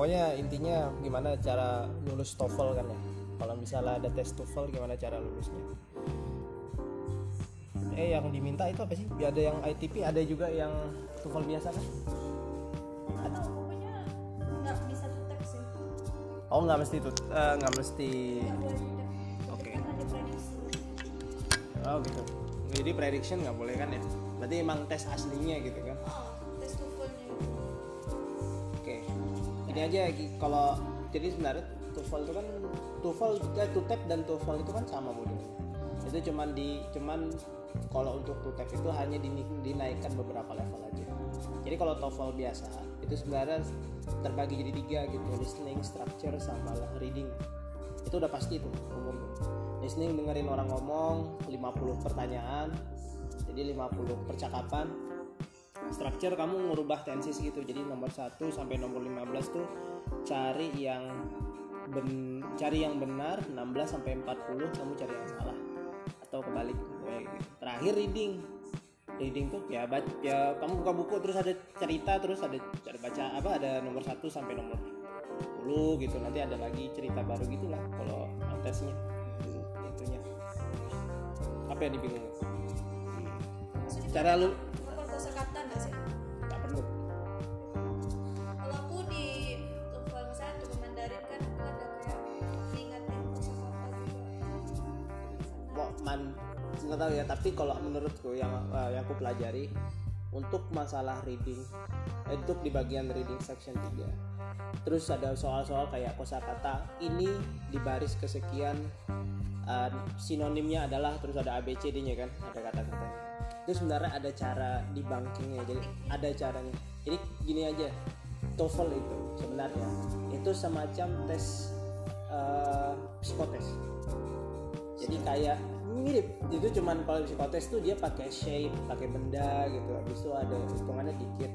pokoknya intinya gimana cara lulus TOEFL kan ya. Kalau misalnya ada tes TOEFL gimana cara lulusnya? Eh yang diminta itu apa sih? Ada yang ITP ada juga yang TOEFL biasa kan? Atau pokoknya nggak bisa tutek sih oh nggak mesti tuh eh, nggak mesti. Oke. prediksi. Oh gitu. Jadi prediction nggak boleh kan ya? Berarti emang tes aslinya gitu kan? Oh ini aja kalau jadi sebenarnya TOEFL itu kan TOEFL eh, TUTEP dan TOEFL itu kan sama modulnya. Itu cuman di cuman kalau untuk TUTEP itu hanya dinaikkan beberapa level aja. Jadi kalau TOEFL biasa itu sebenarnya terbagi jadi tiga gitu, listening, structure, sama reading. Itu udah pasti itu umum. Listening dengerin orang ngomong 50 pertanyaan, jadi 50 percakapan, structure kamu ngerubah tensis gitu. Jadi nomor 1 sampai nomor 15 tuh cari yang ben, cari yang benar 16 sampai 40 kamu cari yang salah. Atau kebalik gitu. terakhir reading. Reading tuh ya baca ya kamu buka buku terus ada cerita terus ada cara baca apa ada nomor 1 sampai nomor 10 gitu. Nanti ada lagi cerita baru gitulah kalau tesnya. Itunya. Apa yang dibingung? Cara lu nggak tahu ya tapi kalau menurutku yang eh, yang aku pelajari untuk masalah reading eh, untuk di bagian reading section 3 terus ada soal-soal kayak kosakata ini di baris kesekian eh, sinonimnya adalah terus ada ABCD nya kan ada kata-kata. Itu sebenarnya ada cara debunkingnya jadi ada caranya. Jadi gini aja TOEFL itu sebenarnya itu semacam tes eh, psikotes jadi kayak mirip. Itu cuman kalau psikotes tuh dia pakai shape pakai benda gitu. Habis itu ada hitungannya dikit.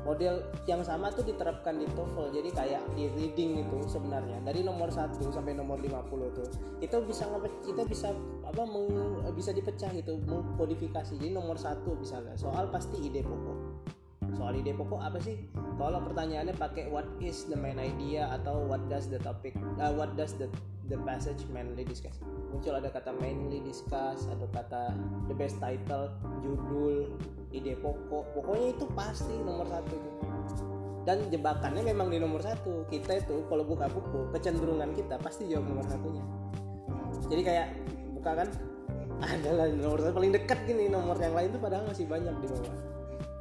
Model yang sama tuh diterapkan di TOEFL jadi kayak di reading itu sebenarnya. Dari nomor 1 sampai nomor 50 tuh itu bisa kita bisa apa meng- bisa dipecah gitu mengkodifikasi. Jadi nomor satu misalnya soal pasti ide pokok. Soal ide pokok apa sih? Kalau pertanyaannya pakai what is the main idea atau what does the topic uh, what does the the passage mainly discuss muncul ada kata mainly discuss ada kata the best title judul ide pokok. Pokoknya itu pasti nomor satu dan jebakannya memang di nomor satu. Kita itu kalau buka buku kecenderungan kita pasti jawab nomor satunya. Jadi kayak buka kan adalah nomor satu paling dekat gini nomor yang lain tuh padahal masih banyak di bawah.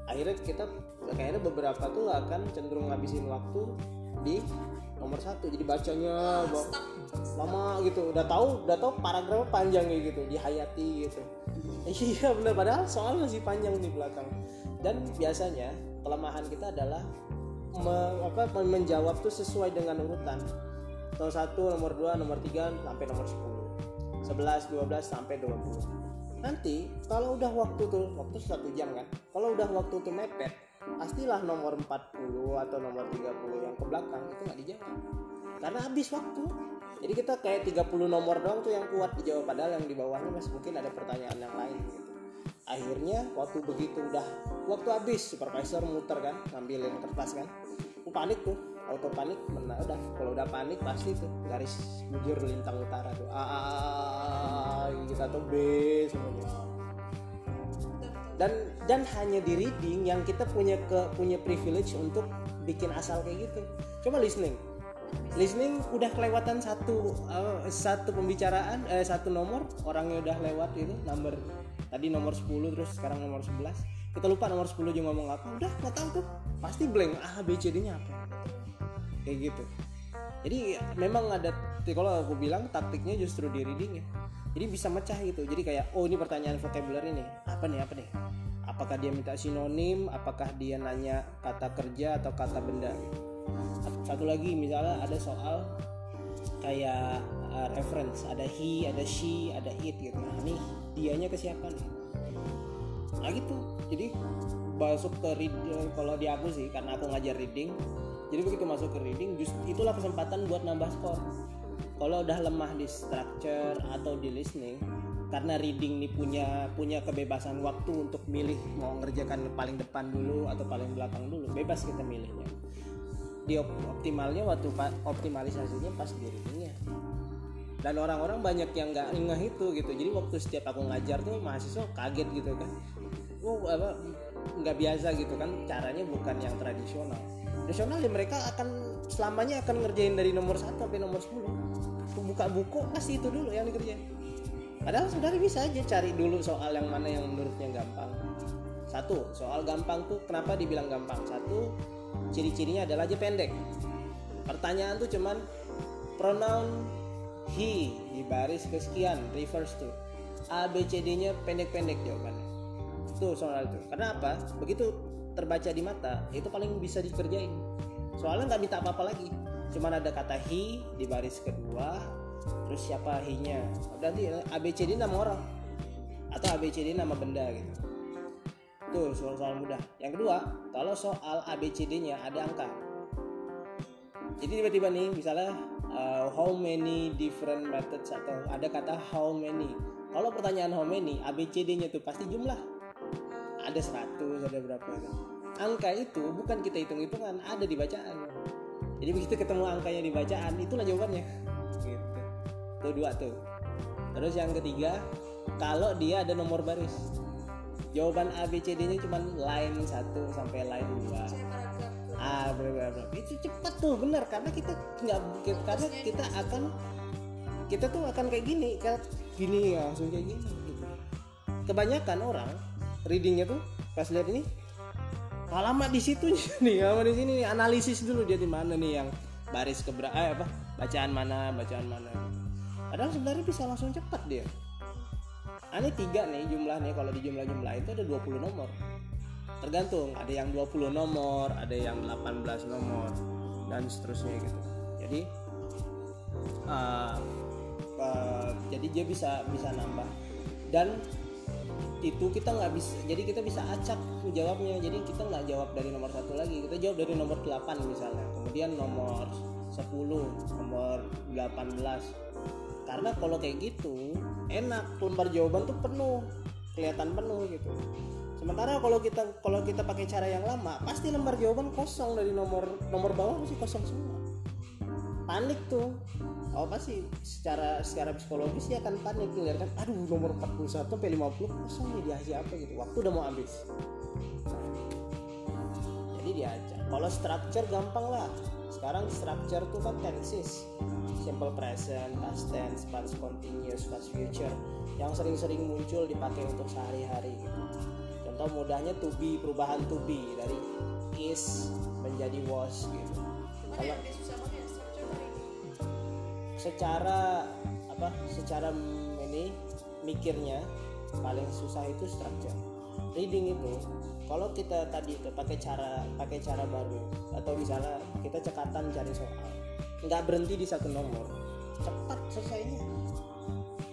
Akhirnya kita kayaknya beberapa tuh akan cenderung ngabisin waktu di nomor satu jadi bacanya ba- lama gitu. Udah tahu udah tahu paragraf panjang gitu dihayati gitu. Iya bener. Padahal soal masih panjang di belakang. Dan biasanya kelemahan kita adalah me- apa, menjawab tuh sesuai dengan urutan. Nomor satu nomor dua nomor tiga sampai nomor 10 11 12 sampai 20 nanti kalau udah waktu tuh waktu satu jam kan kalau udah waktu tuh mepet pastilah nomor 40 atau nomor 30 yang ke belakang itu nggak dijawab karena habis waktu. Jadi kita kayak 30 nomor doang tuh yang kuat dijawab padahal yang di bawahnya masih mungkin ada pertanyaan yang lain gitu. Akhirnya waktu begitu udah waktu habis supervisor muter kan ngambilin kertas kan. Panik tuh auto panik mana udah kalau udah panik pasti tuh garis bujur lintang utara tuh. A, kita tuh B semuanya. Dan dan hanya di reading yang kita punya ke punya privilege untuk bikin asal kayak gitu. Coba listening. Listening udah kelewatan satu eh, satu pembicaraan eh, satu nomor orangnya udah lewat itu nomor tadi nomor 10 terus sekarang nomor 11 kita lupa nomor 10 juga ngomong apa udah nggak tahu tuh. Pasti blank ah B C D nya apa kayak gitu. Jadi memang ada kalau aku bilang taktiknya justru di reading ya. Jadi bisa mecah gitu. Jadi kayak oh ini pertanyaan vocabulary nih. Apa nih apa nih? Apakah dia minta sinonim? Apakah dia nanya kata kerja atau kata benda? Satu lagi misalnya ada soal kayak uh, reference. Ada he ada she ada it gitu. Nah ini dianya ke siapa nih? Nah gitu. Jadi masuk ke read kalau di aku sih karena aku ngajar reading jadi begitu masuk ke reading just itulah kesempatan buat nambah skor. Kalau udah lemah di structure atau di listening karena reading nih punya punya kebebasan waktu untuk milih mau ngerjakan paling depan dulu atau paling belakang dulu bebas kita milihnya. Di op- optimalnya waktu optimalisasinya pas di readingnya. Dan orang-orang banyak yang nggak ngeh itu gitu. Jadi waktu setiap aku ngajar tuh mahasiswa kaget gitu kan. Oh apa nggak biasa gitu kan. Caranya bukan yang tradisional tradisional ya mereka akan selamanya akan ngerjain dari nomor 1 sampai nomor 10 buka buku pasti itu dulu yang dikerjain. Padahal sebenarnya bisa aja cari dulu soal yang mana yang menurutnya gampang. Satu soal gampang tuh kenapa dibilang gampang? Satu ciri-cirinya adalah aja pendek. Pertanyaan tuh cuman pronoun he di baris kesekian reverse to. A B C D nya pendek-pendek jawabannya. Tuh soal itu. Karena apa begitu terbaca di mata itu paling bisa dikerjain. Soalnya nggak minta apa-apa lagi. Cuman ada kata he di baris kedua terus siapa he nya nanti A B C D nama orang. Atau A B C D nama benda gitu. Tuh soal-soal mudah. Yang kedua kalau soal A B C D nya ada angka. Jadi tiba-tiba nih misalnya uh, how many different methods atau ada kata how many. Kalau pertanyaan how many ABCD nya tuh pasti jumlah ada 100 ada berapa? Angka itu bukan kita hitung-hitungan ada di bacaan. Jadi begitu ketemu angkanya di bacaan itulah jawabannya. Gitu. Dua tuh. Terus yang ketiga kalau dia ada nomor baris. Jawaban ABCD nya cuma line 1 sampai line 2 saya paragraf tuh ah bener. itu cepat tuh benar. Karena kita nggak karena kita akan kita tuh akan kayak gini kayak gini ya langsung kayak gini. Kebanyakan orang readingnya tuh pas lihat ini alamat di situ nih alamat di sini analisis dulu dia di mana nih yang baris keberapa eh, apa bacaan mana bacaan mana. Padahal sebenarnya bisa langsung cepat dia. Ah, ini tiga nih jumlah nih kalau di jumlah-jumlah itu ada 20 nomor. Tergantung ada yang 20 nomor ada yang 18 nomor dan seterusnya gitu. Jadi uh, uh, jadi dia bisa bisa nambah. Dan itu kita nggak bisa jadi kita bisa acak jawabnya. Jadi kita nggak jawab dari nomor satu lagi kita jawab dari nomor 8 misalnya. Kemudian nomor 10 nomor 18 karena kalau kayak gitu enak. Lembar jawaban tuh penuh kelihatan penuh gitu. Sementara kalau kita kalau kita pakai cara yang lama pasti lembar jawaban kosong dari nomor nomor bawah pasti kosong semua. Panik tuh oh pasti secara secara psikologis dia akan panik lihat kan? Aduh nomor 41 sampai 50 kosong nih dihasil apa gitu? Waktu udah mau habis. Jadi diajak kalau structure gampang lah. Sekarang structure tuh kan tenses simple present past tense past continuous past future. Yang sering-sering muncul dipakai untuk sehari-hari gitu. contoh mudahnya to be perubahan to be. Dari is menjadi was gitu. Mana secara apa secara ini mikirnya paling susah itu structure. Reading itu kalau kita tadi itu pakai cara pakai cara baru atau misalnya kita cekatan cari soal nggak berhenti di satu nomor cepat selesainya.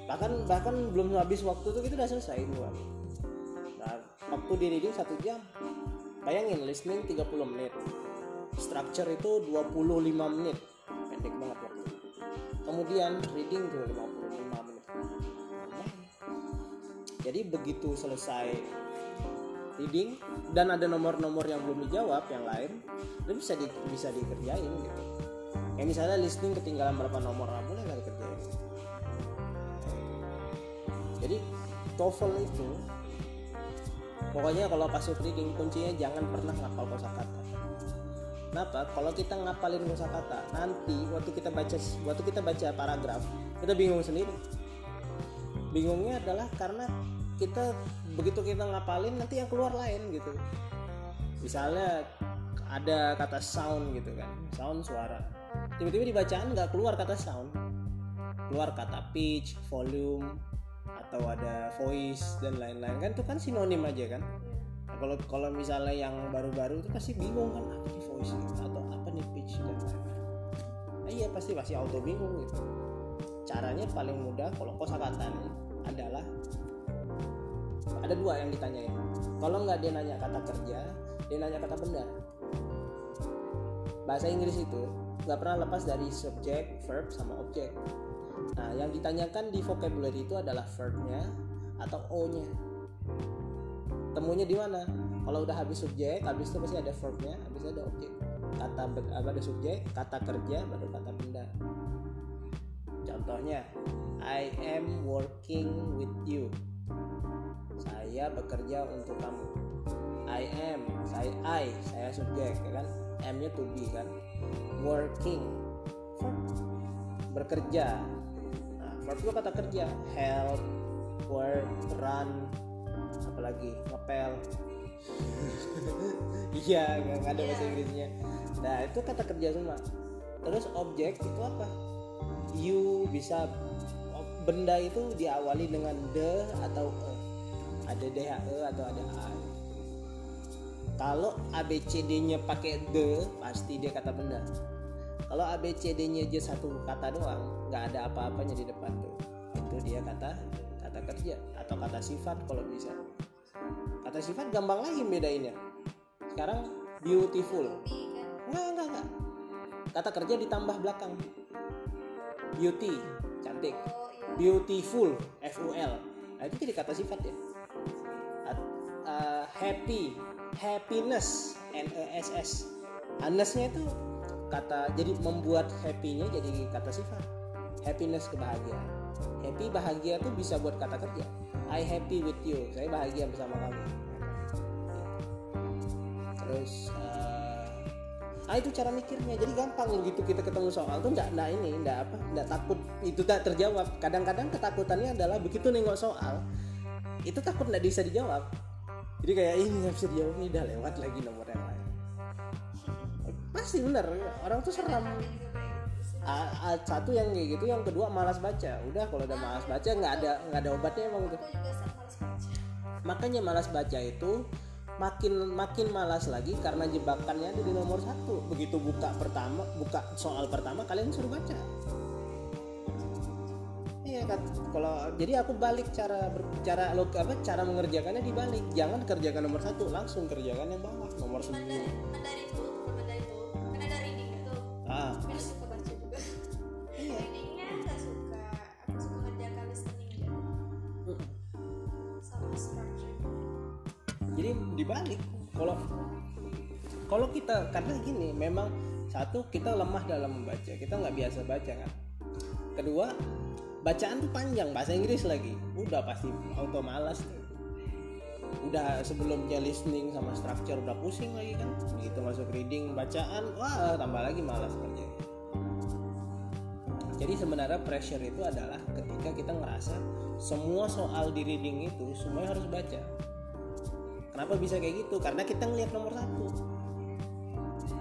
Bahkan bahkan belum habis waktu tuh kita udah selesai dua. Nah, waktu di reading satu jam. Bayangin listening 30 menit structure itu 25 menit. Pendek banget waktu kemudian reading tuh 55 menit. Jadi begitu selesai reading dan ada nomor-nomor yang belum dijawab yang lain itu bisa di, bisa dikerjain gitu. Kayak misalnya listening ketinggalan berapa nomor nah, boleh lah dikerjain. Jadi TOEFL itu pokoknya kalau pasif reading kuncinya jangan pernah ngapal kosakata Kenapa? Kalau kita ngapalin kosakata, nanti waktu kita baca waktu kita baca paragraf, kita bingung sendiri. Bingungnya adalah karena kita begitu kita ngapalin nanti yang keluar lain gitu. Misalnya ada kata sound gitu kan, sound suara. Tiba-tiba di bacaan nggak keluar kata sound, keluar kata pitch, volume, atau ada voice dan lain-lain kan itu kan sinonim aja kan. Kalau kalau misalnya yang baru-baru itu pasti bingung kan gitu, atau apa nih pitch dan lain-lain. Nah, iya pasti pasti auto bingung gitu. Caranya paling mudah kalau kosakata adalah ada dua yang ditanyain. Kalau nggak dia nanya kata kerja, dia nanya kata benda. Bahasa Inggris itu nggak pernah lepas dari subjek, verb sama objek. Nah, yang ditanyakan di vocabulary itu adalah verbnya atau o-nya temunya di mana kalau udah habis subjek habis itu pasti ada verbnya habis itu ada objek. Kata apa ada subjek kata kerja baru kata benda. Contohnya I am working with you. Saya bekerja untuk kamu. I am saya I saya subjek ya kan? M nya to be kan? Working. Bekerja. Nah, verb itu kata kerja. Help work run. Apalagi? Ngepel iya nggak ada bahasa Iya. Inggrisnya. Nah itu kata kerja semua. Terus objek itu apa? You bisa benda itu diawali dengan the atau e. Ada dhe atau ada i kalau abcd nya pakai the pasti dia kata benda. Kalau abcd nya aja satu kata doang nggak ada apa-apanya di depan tuh. Itu dia kata kata kerja atau kata sifat kalau bisa kata sifat gampang lagi bedainnya. Sekarang beautiful. Enggak enggak enggak. Kata kerja ditambah belakang. Beauty cantik. Oh iya beautiful ful nah itu jadi kata sifat ya. Uh, happy happiness n e s s. Happinessnya itu kata jadi membuat happy-nya jadi kata sifat. Happiness kebahagiaan. Happy bahagia tuh bisa buat kata kerja I happy with you. Saya bahagia bersama kamu. Terus uh, ah itu cara mikirnya. Jadi gampang gitu kita ketemu soal tuh nggak nggak ini nggak apa nggak takut. Itu tak terjawab. Kadang-kadang ketakutannya adalah begitu nengok soal itu takut nggak bisa dijawab. Jadi kayak ini nggak bisa dijawab ini udah lewat lagi nomor yang lain. Pasti bener orang tuh seram A- a- satu yang kayak gitu yang kedua malas baca. Udah kalau udah malas baca nggak ada nggak ada obatnya emang gitu. makanya malas baca itu makin makin malas lagi karena jebakannya ada di nomor satu. Begitu buka pertama buka soal pertama kalian suruh baca. Iya kan? Kalau jadi aku balik cara cara lo apa cara mengerjakannya dibalik. Jangan kerjakan nomor satu langsung kerjakan yang bawah nomor sembilan kalau kalau kita karena gini memang satu kita lemah dalam membaca kita nggak biasa baca kan? Kedua bacaan tuh panjang bahasa Inggris lagi. Udah pasti auto malas. Tuh udah sebelumnya listening sama structure udah pusing lagi kan? Begitu masuk reading bacaan wah tambah lagi malas kerja. Jadi sebenarnya pressure itu adalah ketika kita ngerasa semua soal di reading itu semuanya harus baca Kenapa bisa kayak gitu? Karena kita ngelihat nomor satu.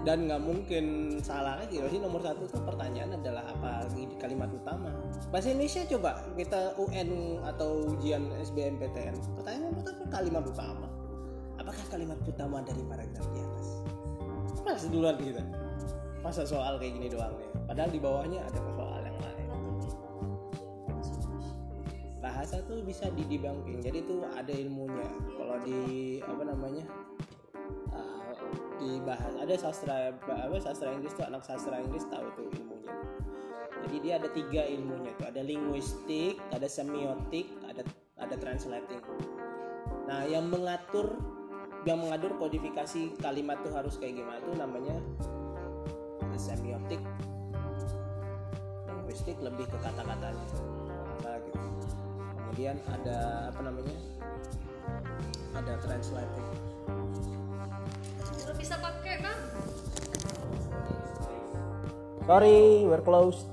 Dan nggak mungkin salah lagi pasti nomor satu tuh pertanyaan adalah apa di kalimat utama. Bahasa Indonesia coba kita UN atau ujian SBMPTN pertanyaan nomor satu kalimat utama. Apakah kalimat utama dari paragraf di atas? Pas duluan kita? Masa soal kayak gini doang ya? Padahal di bawahnya ada soal bahasa tuh bisa di debunking jadi tuh ada ilmunya. Kalau di apa namanya uh, dibahas ada sastra apa sastra Inggris tuh anak sastra Inggris tahu tuh ilmunya. Jadi dia ada tiga ilmunya tuh. Ada linguistik ada semiotik ada ada translating. Nah yang mengatur yang mengatur kodifikasi kalimat tuh harus kayak gimana tuh namanya semiotik. Linguistik lebih ke kata-katanya kemudian ada apa namanya ada translating. Lu bisa pakai kan sorry we're closed